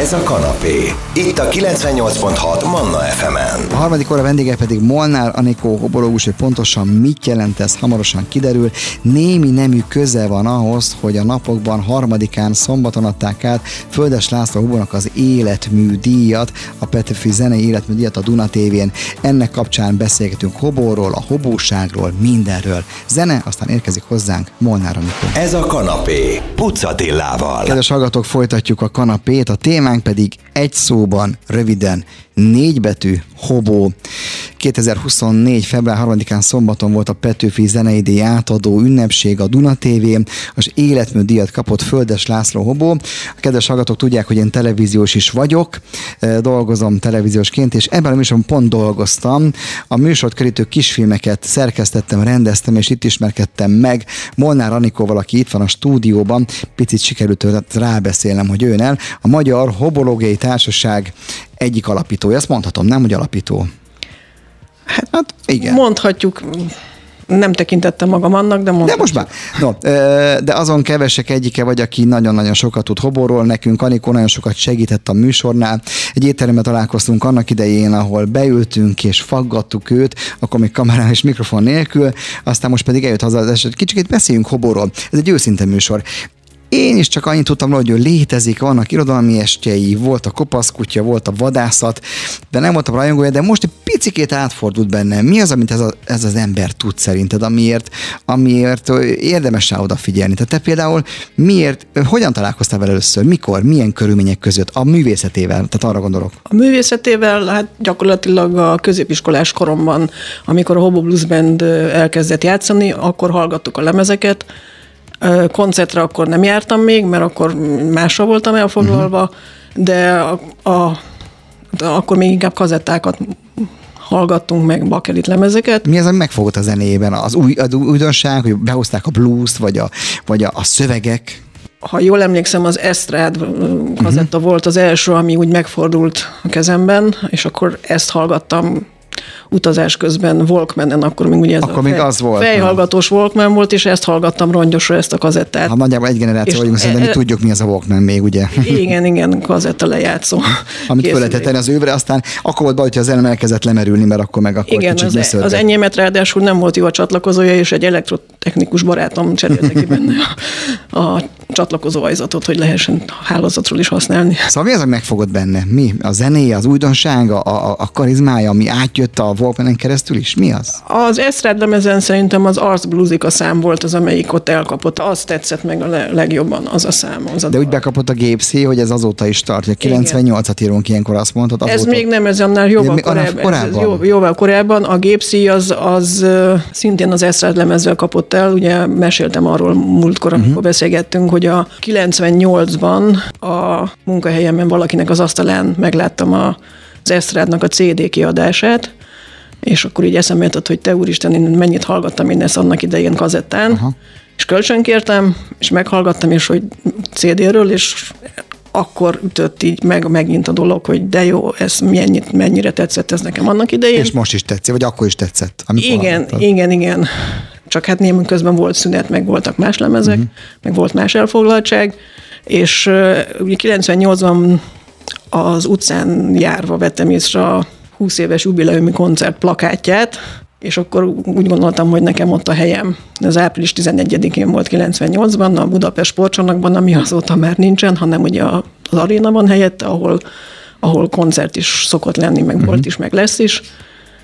Ez a kanapé. Itt a 98.6 Manna FM-en. A harmadik óra vendége pedig Molnár Anikó hobológus, hogy pontosan mit jelent ez, hamarosan kiderül. Némi nemű köze van ahhoz, hogy a napokban harmadikán szombaton adták át Földes László Hobónak az életmű díjat, a Petőfi zenei életmű díjat a Duna tévén. Ennek kapcsán beszélgetünk hobóról, a hobóságról, mindenről. Zene, aztán érkezik hozzánk Molnár Anikó. Ez a kanapé. Pucatillával. Kedves hallgatók, folytatjuk a kanapét, a témánk pedig egy szóban, röviden, négy betű, hobó. 2024. február 3-án szombaton volt a Petőfi Zenei átadó ünnepség a Duna TV, az életmű díjat kapott Földes László Hobó. A kedves hallgatók tudják, hogy én televíziós is vagyok, dolgozom televíziósként, és ebben a műsorban pont dolgoztam. A műsort kerítő kisfilmeket szerkesztettem, rendeztem, és itt ismerkedtem meg Molnár Anikóval, aki itt van a stúdióban. Picit sikerült rábeszélnem, hogy ő el. A Magyar Hobológiai Társaság egyik alapítója. Ezt mondhatom, nem, hogy alapító. Hát, hát igen. Mondhatjuk, nem tekintettem magam annak, de mondhatjuk. De most már. No, de azon kevesek egyike vagy, aki nagyon-nagyon sokat tud hoborról. Nekünk Anikó nagyon sokat segített a műsornál. Egy étteremben találkoztunk annak idején, ahol beültünk és faggattuk őt, akkor még kamerán és mikrofon nélkül, aztán most pedig eljött haza az eset. Kicsit beszéljünk hoborról. Ez egy őszinte műsor. Én is csak annyit tudtam hogy ő létezik, vannak irodalmi estjei, volt a kopaszkutya, volt a vadászat, de nem voltam rajongója, de most egy picikét átfordult bennem. Mi az, amit ez, a, ez az ember tud szerinted, amiért, amiért érdemes rá odafigyelni? Tehát te például miért, hogyan találkoztál vele először, mikor, milyen körülmények között, a művészetével, tehát arra gondolok. A művészetével, hát gyakorlatilag a középiskolás koromban, amikor a Hobo Blues Band elkezdett játszani, akkor hallgattuk a lemezeket, Koncertre akkor nem jártam még, mert akkor másra voltam elfoglalva, uh-huh. de a, a, de akkor még inkább kazettákat hallgattunk meg bakelit lemezeket. Mi az, ami megfogott a zenében? Az, új, az újdonság, hogy behozták a blues vagy a, vagy a, a szövegek? Ha jól emlékszem, az Estrad kazetta uh-huh. volt az első, ami úgy megfordult a kezemben, és akkor ezt hallgattam utazás közben Walkmanen, akkor még ugye ez akkor a még fej, az volt, fejhallgatós Walkman volt, és ezt hallgattam rongyosra, ezt a kazettát. Ha nagyjából egy generáció vagyunk, szerintem mi e- tudjuk, mi az a Walkman még, ugye? Igen, igen, kazetta lejátszó. Amit föl lehetett tenni az övre, aztán akkor volt baj, hogy az elem elkezdett lemerülni, mert akkor meg akkor Igen, az, az enyémet ráadásul nem volt jó a csatlakozója, és egy elektrotechnikus barátom cserélte ki benne a, a csatlakozó ajzatot, hogy lehessen hálózatról is használni. Szóval mi az, ami megfogott benne? Mi? A zenéje, az újdonsága, a, a, a karizmája, ami átjött a Walkmanen keresztül is? Mi az? Az Eszrád lemezen szerintem az Ars a szám volt az, amelyik ott elkapott. Az tetszett meg a legjobban, az a szám. Az a De úgy bekapott a gépszi, hogy ez azóta is tart. 98-at írunk ilyenkor, azt mondtad. Ez még nem, ez annál jóval De, korábban. korábban. Ez, jó, jóval korábban. A gépszi az, az szintén az Eszrád lemezzel kapott el. Ugye meséltem arról múltkor, amikor uh-huh. beszélgettünk, hogy a 98-ban a munkahelyemen valakinek az asztalán megláttam a az Esztrádnak a CD kiadását, és akkor így eszembe jutott, hogy te úristen, én mennyit hallgattam én ezt annak idején kazettán, Aha. és kölcsönkértem, és meghallgattam, és hogy CD-ről, és akkor ütött így meg megint a dolog, hogy de jó, ez mennyit, mennyire tetszett ez nekem annak idején. És most is tetszik, vagy akkor is tetszett? Igen, hallgattad. igen, igen. Csak hát némünk közben volt szünet, meg voltak más lemezek, uh-huh. meg volt más elfoglaltság, és ugye 98-ban az utcán járva vettem észre a 20 éves jubileumi koncert plakátját, és akkor úgy gondoltam, hogy nekem ott a helyem. Ez április 11-én volt 98-ban, a Budapest sportcsarnokban, ami azóta már nincsen, hanem ugye az aréna van helyette, ahol, ahol koncert is szokott lenni, meg uh-huh. volt is, meg lesz is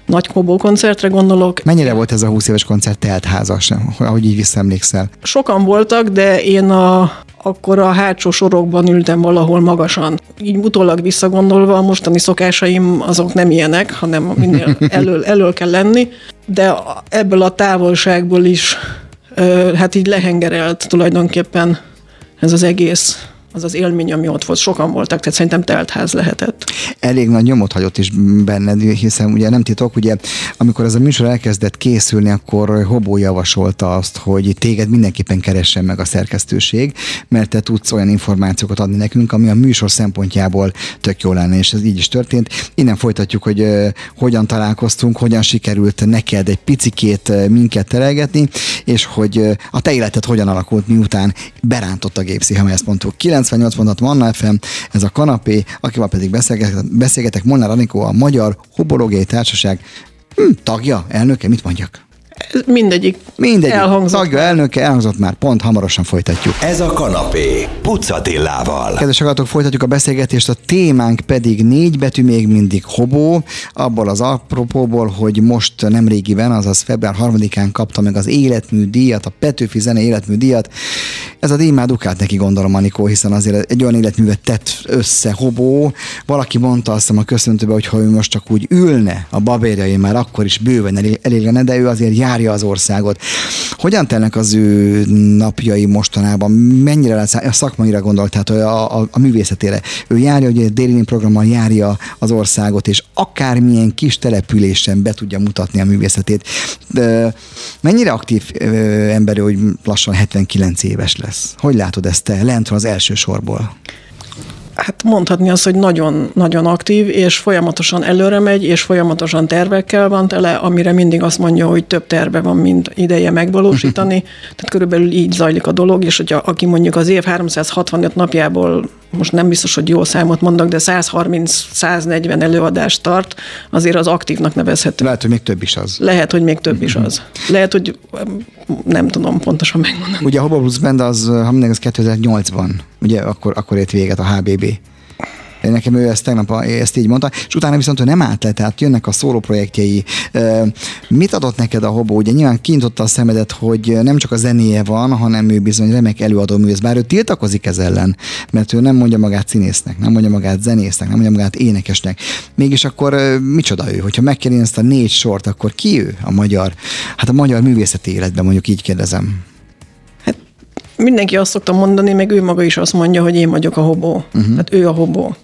nagy Kobó koncertre gondolok. Mennyire volt ez a 20 éves koncert teltházas, ahogy így visszaemlékszel? Sokan voltak, de én a, akkor a hátsó sorokban ültem valahol magasan. Így utólag visszagondolva a mostani szokásaim azok nem ilyenek, hanem minél elől, elől kell lenni, de ebből a távolságból is hát így lehengerelt tulajdonképpen ez az egész az az élmény, ami ott volt, sokan voltak, tehát szerintem teltház lehetett. Elég nagy nyomot hagyott is benned, hiszen ugye nem titok, ugye amikor ez a műsor elkezdett készülni, akkor Hobó javasolta azt, hogy téged mindenképpen keressen meg a szerkesztőség, mert te tudsz olyan információkat adni nekünk, ami a műsor szempontjából tök jó lenne, és ez így is történt. Innen folytatjuk, hogy hogyan találkoztunk, hogyan sikerült neked egy picikét uh, minket terelgetni, és hogy a te életed hogyan alakult, miután berántott a gépsziha, ezt mondtuk. 9 98.6 Manna FM, ez a kanapé, akivel pedig beszélgetek, beszélgetek Molnár Anikó, a Magyar Hobológiai Társaság hm, tagja, elnöke, mit mondjak? Mindegyik, Mindegyik elhangzott. Tagja, elnöke, elhangzott már, pont hamarosan folytatjuk. Ez a kanapé, Pucatillával. Kedves hallgatók, folytatjuk a beszélgetést, a témánk pedig négy betű még mindig hobó, abból az apropóból, hogy most nem régiben, azaz február 3-án kapta meg az életmű díjat, a Petőfi zene életmű díjat. Ez a díj már dukált neki gondolom, Anikó, hiszen azért egy olyan életművet tett össze hobó. Valaki mondta azt a köszöntőbe, hogy ha ő most csak úgy ülne a babérjai, már akkor is bőven elég lenne, de ő azért járja az országot. Hogyan telnek az ő napjai mostanában? Mennyire lesz a szakmaira gondolt, tehát a, a, a művészetére? Ő járja, hogy a Dérini programmal járja az országot, és akármilyen kis településen be tudja mutatni a művészetét. De mennyire aktív ember, hogy lassan 79 éves lesz? Hogy látod ezt te lentről az első sorból? Hát mondhatni azt, hogy nagyon-nagyon aktív, és folyamatosan előre megy, és folyamatosan tervekkel van tele, amire mindig azt mondja, hogy több terve van, mint ideje megvalósítani. Tehát körülbelül így zajlik a dolog, és hogyha aki mondjuk az év 365 napjából most nem biztos, hogy jó számot mondok, de 130-140 előadást tart, azért az aktívnak nevezhető. Lehet, hogy még több is az. Lehet, hogy még több is az. Lehet, hogy nem tudom pontosan megmondani. Ugye a Hobo Blues Band az, ha minden az 2008-ban, ugye akkor, akkor ért véget a HBB. Nekem ő ezt tegnap ezt így mondta, és utána viszont ő nem állt le, tehát jönnek a szóló projektjei. Mit adott neked a hobó? Ugye nyilván kintotta a szemedet, hogy nem csak a zenéje van, hanem ő bizony remek előadó művész, bár ő tiltakozik ez ellen, mert ő nem mondja magát színésznek, nem mondja magát zenésznek, nem mondja magát énekesnek. Mégis akkor micsoda ő? Hogyha megkérni ezt a négy sort, akkor ki ő a magyar, hát a magyar művészeti életben mondjuk így kérdezem mindenki azt szokta mondani, meg ő maga is azt mondja, hogy én vagyok a hobó. Uh-huh. Hát ő a hobó.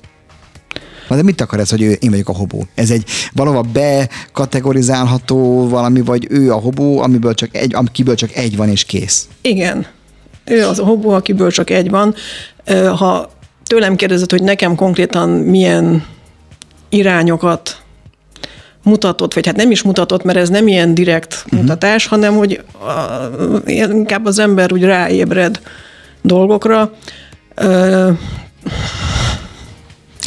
Na de mit akar ez, hogy ő, én vagyok a hobó? Ez egy valahol bekategorizálható valami, vagy ő a hobó, amiből csak egy, amiből csak egy van és kész? Igen. Ő az a hobó, akiből csak egy van. Ha tőlem kérdezett, hogy nekem konkrétan milyen irányokat mutatott, vagy hát nem is mutatott, mert ez nem ilyen direkt uh-huh. mutatás, hanem hogy a, inkább az ember úgy ráébred dolgokra.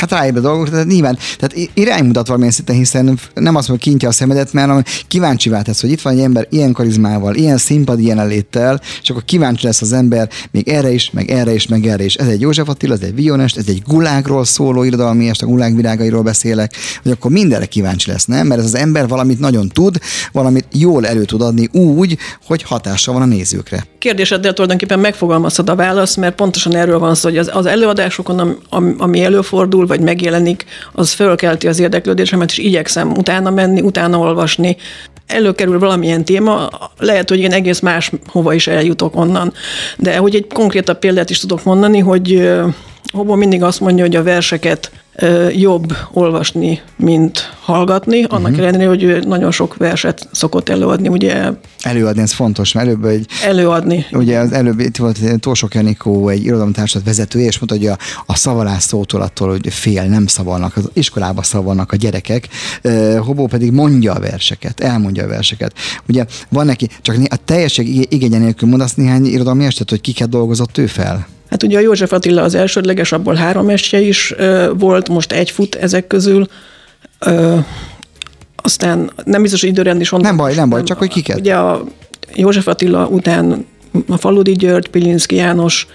Hát ráébb a dolgok, tehát nyilván, tehát iránymutat valamilyen szinten, hiszen nem azt mondja, kintja a szemedet, mert kíváncsi tesz, hogy itt van egy ember ilyen karizmával, ilyen színpadi jelenléttel, és akkor kíváncsi lesz az ember még erre is, meg erre is, meg erre is. Ez egy József Attila, ez egy Vionest, ez egy gulágról szóló irodalmi est, a gulág virágairól beszélek, hogy akkor mindenre kíváncsi lesz, nem? Mert ez az ember valamit nagyon tud, valamit jól elő tud adni úgy, hogy hatása van a nézőkre. Kérdéseddel tulajdonképpen megfogalmazod a választ, mert pontosan erről van szó, hogy az, az előadásokon, ami előfordul, vagy megjelenik, az fölkelti az érdeklődésemet, és igyekszem utána menni, utána olvasni. Előkerül valamilyen téma, lehet, hogy én egész más hova is eljutok onnan. De hogy egy konkrétabb példát is tudok mondani, hogy Hobo mindig azt mondja, hogy a verseket jobb olvasni, mint hallgatni, annak uh-huh. ellenére, hogy ő nagyon sok verset szokott előadni, ugye. Előadni, ez fontos, mert előbb egy... Előadni. Ugye az előbb itt volt Tósok Janikó, egy irodalomtársat vezetője, és mondta, hogy a, a szavalás szótól attól, hogy fél, nem szavalnak, az iskolába szavalnak a gyerekek, Hobó pedig mondja a verseket, elmondja a verseket. Ugye van neki, csak a teljesség igénye nélkül mondasz néhány irodalmi estet, hogy kiket dolgozott ő fel? Hát ugye a József Attila az elsődleges, abból három estje is volt, most egy fut ezek közül. Aztán nem biztos, hogy időrend is Nem baj, nem baj, csak hogy kiket. Ugye a József Attila után a Faludi György, Pilinszki János,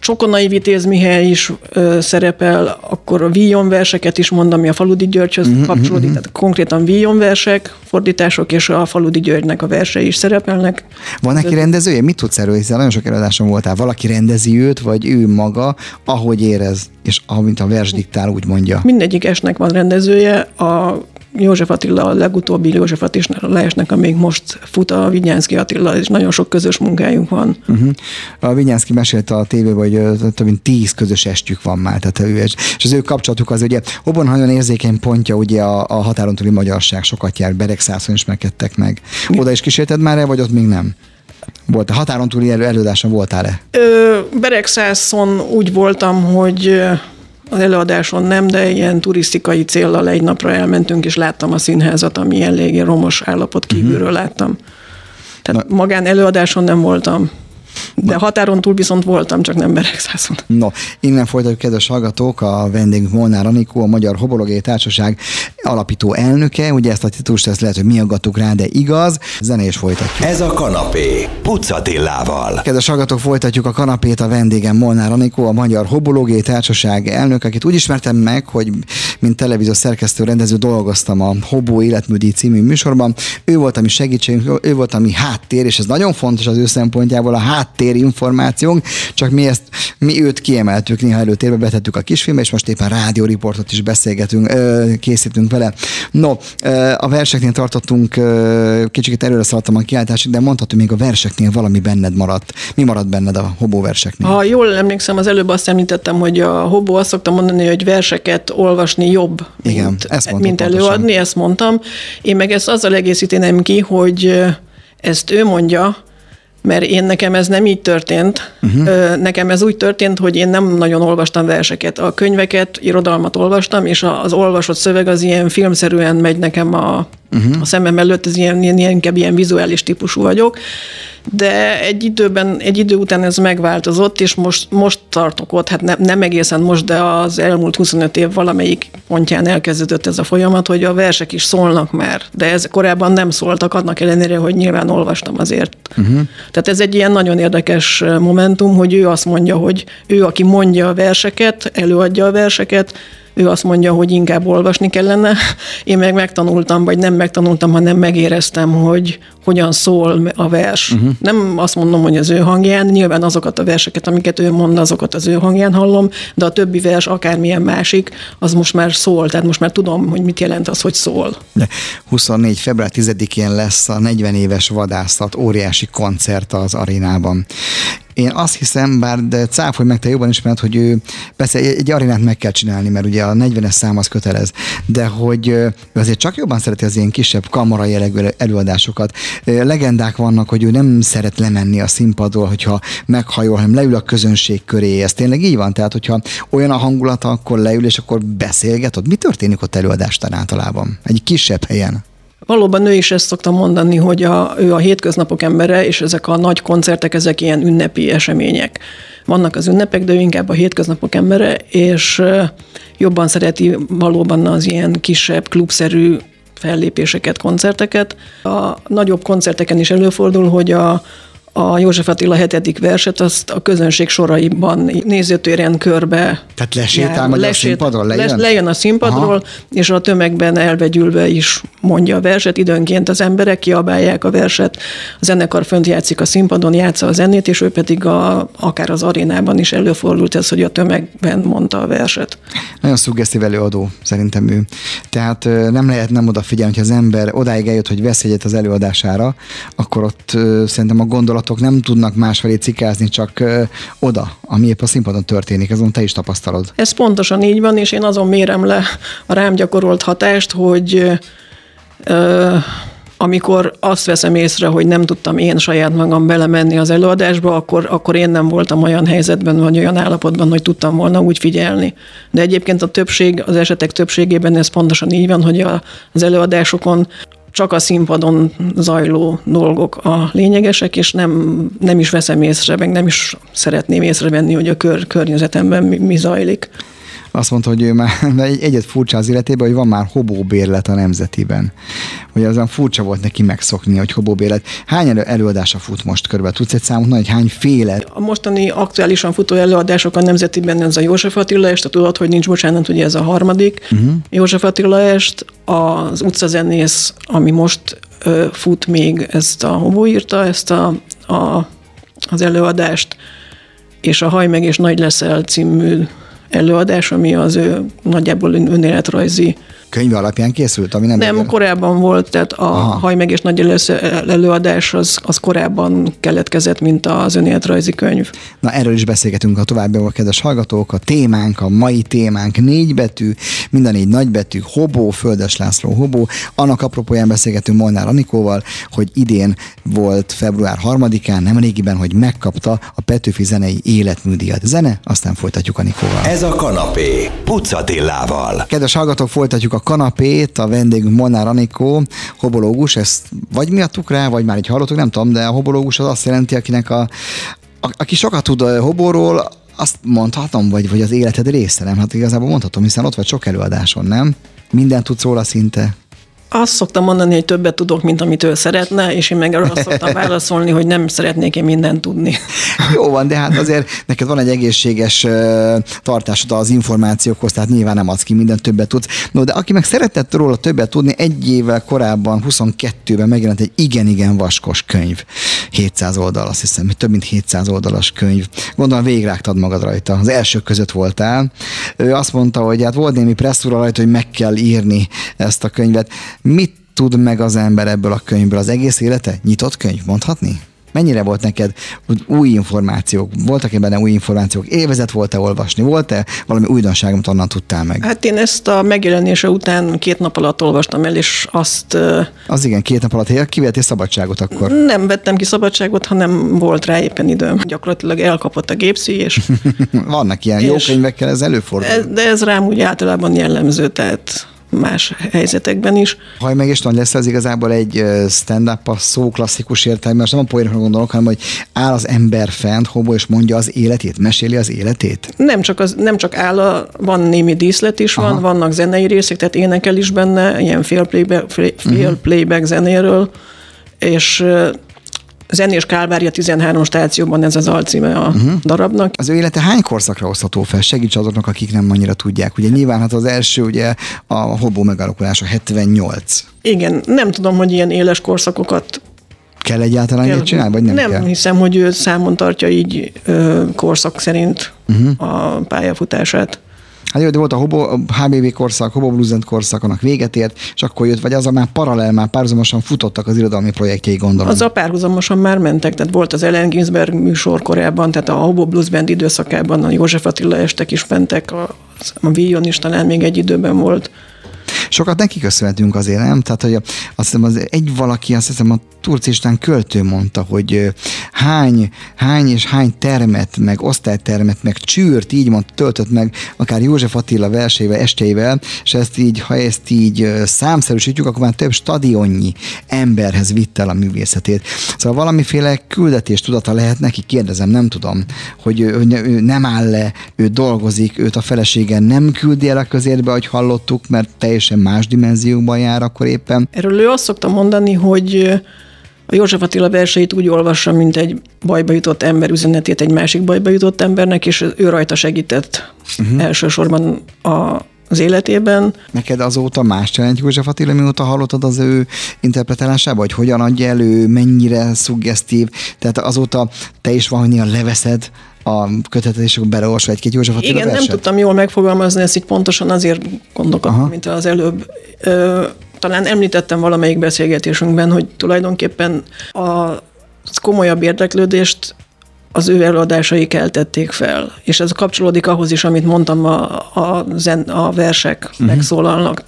Csokonai Vitéz Mihály is ö, szerepel, akkor a víjon verseket is mond, ami a Faludi Györgyhöz uh-huh, kapcsolódik, uh-huh. tehát konkrétan víjon versek, fordítások, és a Faludi Györgynek a versei is szerepelnek. Van neki rendezője? Mit tudsz erről, hiszen nagyon sok előadáson voltál. Valaki rendezi őt, vagy ő maga, ahogy érez, és amint a vers diktál, úgy mondja. Mindegyik esnek van rendezője, a József Attila a legutóbbi József Attilásnak, amíg most fut a Vigyánszki Attila, és nagyon sok közös munkájunk van. Uh-huh. A Vigyánszki mesélte a tévében, hogy több mint tíz közös estjük van már, tehát ő, és az ő kapcsolatuk az ugye Hobon nagyon érzékeny pontja ugye a, a határon túli magyarság, sokat jár, Beregszászon ismerkedtek meg. Oda is kísérted már el, vagy ott még nem? Volt a határon túli elő, előadáson voltál-e? Beregszászon úgy voltam, hogy az előadáson nem, de ilyen turisztikai céllal egy napra elmentünk, és láttam a színházat, ami eléggé romos állapot kívülről uh-huh. láttam. Tehát Na. magán előadáson nem voltam. De határon túl viszont voltam, csak nem Beregszászon. No, innen folytatjuk, kedves hallgatók, a vendégünk Molnár Anikó, a Magyar Hobologé Társaság alapító elnöke. Ugye ezt a titulust ezt lehet, hogy mi aggatuk rá, de igaz. Zene is folytatjuk. Ez a kanapé, Pucatillával. Kedves hallgatók, folytatjuk a kanapét, a vendégem Molnár Anikó, a Magyar Hobologé Társaság elnök, akit úgy ismertem meg, hogy mint televíziós szerkesztő rendező dolgoztam a Hobó Életműdi című műsorban. Ő volt a mi segítségünk, ő volt a mi háttér, és ez nagyon fontos az ő szempontjából, a háttér információnk, csak mi ezt, mi őt kiemeltük, néha előtérbe betettük a kisfilmbe, és most éppen rádióriportot is beszélgetünk, készítünk vele. No, a verseknél tartottunk, kicsit előre szaladtam a kiáltásig, de mondhatod, még a verseknél valami benned maradt. Mi maradt benned a hobó verseknél? Ha jól emlékszem, az előbb azt említettem, hogy a hobó azt szoktam mondani, hogy verseket olvasni jobb, Igen, mint, ezt mint előadni, pontosan. ezt mondtam. Én meg ezt azzal egészíteném ki, hogy ezt ő mondja, mert én nekem ez nem így történt. Uh-huh. Nekem ez úgy történt, hogy én nem nagyon olvastam verseket. A könyveket, irodalmat olvastam, és az olvasott szöveg az ilyen filmszerűen megy nekem a, uh-huh. a szemem előtt, ez ilyen, ilyen, inkább ilyen vizuális típusú vagyok de egy időben, egy idő után ez megváltozott, és most, most tartok ott, hát ne, nem egészen most, de az elmúlt 25 év valamelyik pontján elkezdődött ez a folyamat, hogy a versek is szólnak már, de ez korábban nem szóltak, annak ellenére, hogy nyilván olvastam azért. Uh-huh. Tehát ez egy ilyen nagyon érdekes momentum, hogy ő azt mondja, hogy ő, aki mondja a verseket, előadja a verseket, ő azt mondja, hogy inkább olvasni kellene. Én meg megtanultam, vagy nem megtanultam, hanem megéreztem, hogy hogyan szól a vers. Uh-huh. Nem azt mondom, hogy az ő hangján, nyilván azokat a verseket, amiket ő mond, azokat az ő hangján hallom, de a többi vers, akármilyen másik, az most már szól, tehát most már tudom, hogy mit jelent az, hogy szól. De 24. február 10-én lesz a 40 éves vadászat óriási koncert az arénában. Én azt hiszem, bár de cáfolj meg, te jobban ismered, hogy ő, persze egy arénát meg kell csinálni, mert ugye a 40-es szám az kötelez, de hogy ő azért csak jobban szereti az ilyen kisebb kamara jellegű előadásokat. Legendák vannak, hogy ő nem szeret lemenni a színpadról, hogyha meghajol, hanem leül a közönség köré. Ez tényleg így van? Tehát, hogyha olyan a hangulata, akkor leül, és akkor beszélget, ott mi történik ott előadástán általában? Egy kisebb helyen? Valóban ő is ezt szokta mondani, hogy a, ő a hétköznapok embere, és ezek a nagy koncertek, ezek ilyen ünnepi események. Vannak az ünnepek, de ő inkább a hétköznapok embere, és jobban szereti valóban az ilyen kisebb, klubszerű fellépéseket, koncerteket. A nagyobb koncerteken is előfordul, hogy a, a József Attila hetedik verset, azt a közönség soraiban nézőtéren körbe Tehát lesétál majd a színpadról? Lejön? lejön a színpadról, Aha. és a tömegben elvegyülve is mondja a verset. Időnként az emberek kiabálják a verset, a zenekar fönt játszik a színpadon, játsza a zenét, és ő pedig a, akár az arénában is előfordult ez, hogy a tömegben mondta a verset. Nagyon szuggesztív előadó, szerintem ő. Tehát nem lehet nem odafigyelni, hogy az ember odáig eljött, hogy vesz egyet az előadására, akkor ott szerintem a gondolat gondolatok nem tudnak másfelé cikázni, csak oda, ami épp a színpadon történik. Azon te is tapasztalod. Ez pontosan így van, és én azon mérem le a rám gyakorolt hatást, hogy ö, amikor azt veszem észre, hogy nem tudtam én saját magam belemenni az előadásba, akkor, akkor én nem voltam olyan helyzetben, vagy olyan állapotban, hogy tudtam volna úgy figyelni. De egyébként a többség, az esetek többségében ez pontosan így van, hogy a, az előadásokon csak a színpadon zajló dolgok a lényegesek, és nem, nem is veszem észre, meg nem is szeretném észrevenni, hogy a kör, környezetemben mi, mi zajlik azt mondta, hogy ő már egy, egyet furcsa az életében, hogy van már hobóbérlet a nemzetiben. Hogy azon furcsa volt neki megszokni, hogy hobóbérlet. Hány előadása fut most körbe? Tudsz egy számot hogy hány féle? A mostani aktuálisan futó előadások a nemzetiben ez a József Attila est, tudod, hogy nincs bocsánat, ugye ez a harmadik. Uh-huh. József Attila est, az utcazenész, ami most ö, fut még, ezt a Hobó írta, ezt a, a, az előadást, és a Haj meg és Nagy leszel című előadás, ami az ő nagyjából önéletrajzi könyve alapján készült, ami nem... Nem, igen. korábban volt, tehát a Aha. Haj meg és nagy előadás az, az korábban keletkezett, mint az önéletrajzi könyv. Na erről is beszélgetünk a továbbiakban, kedves hallgatók. A témánk, a mai témánk négy betű, mind a négy nagybetű, Hobó, Földes László Hobó. Annak apropóján beszélgetünk Molnár Anikóval, hogy idén volt február 3-án, nem régiben, hogy megkapta a Petőfi zenei életműdíjat. Zene, aztán folytatjuk Anikóval. Ez a kanapé, Pucatillával. Kedves hallgatók, folytatjuk a kanapét, a vendégünk Molnár Anikó, hobológus, ezt vagy mi adtuk rá, vagy már így hallottuk, nem tudom, de a hobológus az azt jelenti, akinek a, a aki sokat tud a hoborról, azt mondhatom, vagy, vagy az életed része, nem? Hát igazából mondhatom, hiszen ott vagy sok előadáson, nem? Minden tudsz róla szinte. Azt szoktam mondani, hogy többet tudok, mint amit ő szeretne, és én meg arra szoktam válaszolni, hogy nem szeretnék én mindent tudni. Jó van, de hát azért neked van egy egészséges tartásod az információkhoz, tehát nyilván nem adsz ki mindent, többet tudsz. No, de aki meg szeretett róla többet tudni, egy évvel korábban, 22-ben megjelent egy igen-igen vaskos könyv. 700 oldal, azt hiszem, több mint 700 oldalas könyv. Gondolom végrágtad magad rajta. Az elsők között voltál. Ő azt mondta, hogy hát volt némi presszúra rajta, hogy meg kell írni ezt a könyvet. Mit tud meg az ember ebből a könyvből? Az egész élete? Nyitott könyv, mondhatni? Mennyire volt neked új információk? Voltak-e benne új információk? Évezet volt-e olvasni? Volt-e valami újdonság, amit onnan tudtál meg? Hát én ezt a megjelenése után két nap alatt olvastam el, és azt... Az igen, két nap alatt kivettél szabadságot akkor? Nem vettem ki szabadságot, hanem volt rá éppen időm. Gyakorlatilag elkapott a gépszi, és... Vannak ilyen és jó könyvekkel, ez előfordul. De ez rám úgy általában jellemző, tehát más helyzetekben is. Ha meg is lesz ez igazából egy stand-up a szó klasszikus értelme, most nem a poénokra gondolok, hanem hogy áll az ember fent, hobo, és mondja az életét, meséli az életét? Nem csak, az, nem csak áll, a, van némi díszlet is, van, Aha. vannak zenei részek, tehát énekel is benne, ilyen fél playback, fél uh-huh. playback zenéről, és Zenés Kálvária 13 stációban ez az alcíme a uh-huh. darabnak. Az ő élete hány korszakra osztható fel? Segíts azoknak, akik nem annyira tudják. Ugye nyilván hát az első ugye a hobó megalakulása 78. Igen, nem tudom, hogy ilyen éles korszakokat Kell egyáltalán kell. csinálni, vagy nem Nem kell? hiszem, hogy ő számon tartja így ö, korszak szerint uh-huh. a pályafutását. Hát jó, de volt a, Hobo, a HBB korszak, Hobo Bluesent korszak, annak véget ért, és akkor jött, vagy az a már paralel, már párhuzamosan futottak az irodalmi projektjei, gondolom. Az a párhuzamosan már mentek, tehát volt az Ellen Ginsberg műsor korábban, tehát a Hobo Blues Band időszakában a József Attila estek is mentek, a, a Vion is talán még egy időben volt. Sokat neki köszönhetünk azért, nem? Tehát, hogy azt hiszem, az egy valaki, azt hiszem, a Turcistán költő mondta, hogy hány, hány és hány termet, meg osztálytermet, meg csűrt, így mondta, töltött meg akár József Attila versével, esteivel, és ezt így, ha ezt így számszerűsítjük, akkor már több stadionnyi emberhez vitt el a művészetét. Szóval valamiféle küldetés tudata lehet neki, kérdezem, nem tudom, hogy ő, ő nem áll le, ő dolgozik, őt a felesége nem küldi el a közérbe, ahogy hallottuk, mert teljesen más dimenzióban jár akkor éppen. Erről ő azt szokta mondani, hogy a József Attila verseit úgy olvassa, mint egy bajba jutott ember üzenetét egy másik bajba jutott embernek, és ő rajta segített uh-huh. elsősorban a, az életében. Neked azóta más jelent József Attila, mióta hallottad az ő interpretálásába, hogy hogyan adja elő, mennyire szuggesztív, tehát azóta te is valami leveszed a kötetések beleolvasva egy-két József Attila Igen, verset? nem tudtam jól megfogalmazni ezt így pontosan, azért gondolkodtam, mint az előbb. Ö, talán említettem valamelyik beszélgetésünkben, hogy tulajdonképpen a komolyabb érdeklődést az ő előadásai keltették fel. És ez kapcsolódik ahhoz is, amit mondtam, a, a, zen, a versek uh-huh. megszólalnak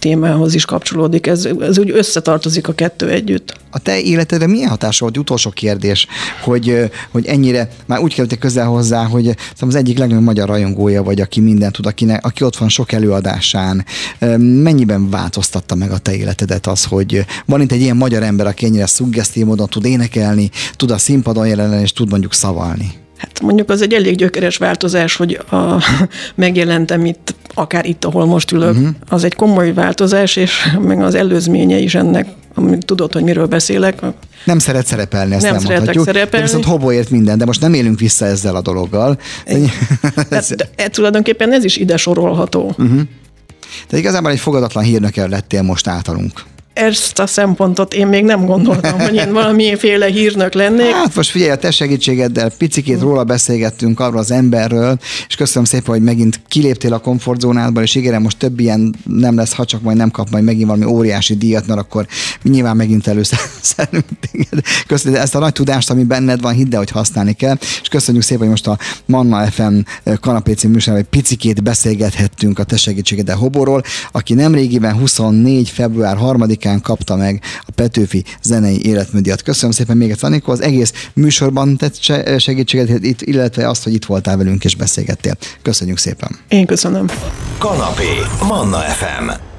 témához is kapcsolódik. Ez, ez úgy összetartozik a kettő együtt. A te életedre milyen hatása volt? Utolsó kérdés, hogy, hogy ennyire, már úgy kerültek közel hozzá, hogy az egyik legnagyobb magyar rajongója vagy, aki mindent tud, akinek, aki ott van sok előadásán. Mennyiben változtatta meg a te életedet az, hogy van itt egy ilyen magyar ember, aki ennyire szuggesztív módon tud énekelni, tud a színpadon jelenni, és tud mondjuk szavalni? Hát mondjuk az egy elég gyökeres változás, hogy a, megjelentem itt, akár itt, ahol most ülök. Uh-huh. Az egy komoly változás, és meg az előzménye is ennek, amit tudod, hogy miről beszélek. Nem szeret szerepelni, ezt nem, nem mondhatjuk. Szerepelni. De viszont hoboért minden, de most nem élünk vissza ezzel a dologgal. De, de, de tulajdonképpen ez is ide sorolható. Uh-huh. De igazából egy fogadatlan hírnöke lettél most általunk. Ezt a szempontot én még nem gondoltam, hogy én valamiféle hírnök lennék. Hát most figyelj, a te segítségeddel picikét róla beszélgettünk, arról az emberről, és köszönöm szépen, hogy megint kiléptél a komfortzónádból, és ígérem, most több ilyen nem lesz, ha csak majd nem kap majd megint valami óriási díjat, mert akkor nyilván megint előszerünk téged. Köszönöm ezt a nagy tudást, ami benned van, hidd el, hogy használni kell, és köszönjük szépen, hogy most a Manna FM kanapéci műsorban egy picikét beszélgethettünk a te segítségeddel Hoborról, aki nemrégiben 24. február 3-án kapta meg a Petőfi zenei életműdiat. Köszönöm szépen még egyszer, Anikó, az egész műsorban tett segítséget, itt, illetve azt, hogy itt voltál velünk és beszélgettél. Köszönjük szépen. Én köszönöm. Kanapé, Manna FM.